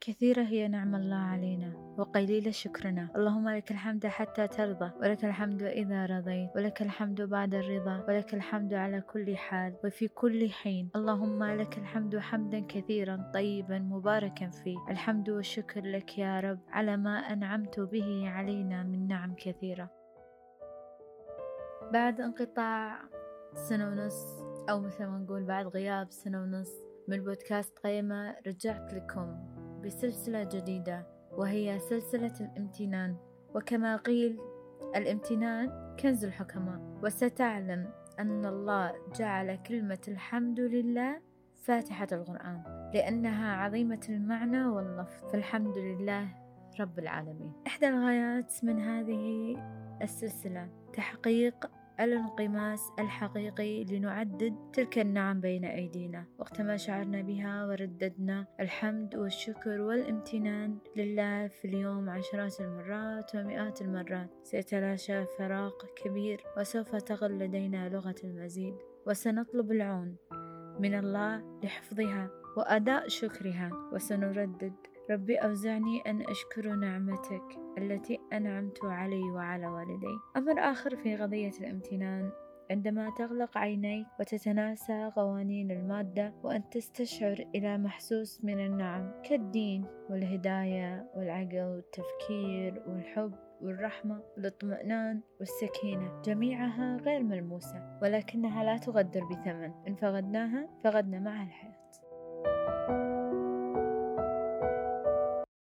كثيرة هي نعم الله علينا. وقليل شكرنا. اللهم لك الحمد حتى ترضى. ولك الحمد إذا رضيت. ولك الحمد بعد الرضا. ولك الحمد على كل حال. وفي كل حين. اللهم لك الحمد حمدا كثيرا طيبا مباركا فيه. الحمد والشكر لك يا رب على ما أنعمت به علينا من نعم كثيرة. بعد انقطاع سنة ونص أو مثل ما نقول بعد غياب سنة ونص من بودكاست قيمة رجعت لكم. بسلسلة جديدة وهي سلسلة الامتنان. وكما قيل الامتنان كنز الحكماء. وستعلم أن الله جعل كلمة الحمد لله فاتحة القرآن لأنها عظيمة المعنى واللفظ. فالحمد لله رب العالمين. إحدى الغايات من هذه السلسلة تحقيق الانقماس الحقيقي لنعدد تلك النعم بين أيدينا. وقت ما شعرنا بها ورددنا الحمد والشكر والامتنان لله في اليوم عشرات المرات ومئات المرات. سيتلاشى فراغ كبير وسوف تغل لدينا لغة المزيد. وسنطلب العون من الله لحفظها وأداء شكرها. وسنردد ربي أوزعني أن أشكر نعمتك التي أنعمت علي وعلى والدي. أمر آخر في قضية الامتنان. عندما تغلق عينيك وتتناسى قوانين المادة وأن تستشعر إلى محسوس من النعم كالدين والهداية والعقل والتفكير والحب والرحمة والاطمئنان والسكينة. جميعها غير ملموسة ولكنها لا تغدر بثمن. إن فقدناها فقدنا معها الحياة.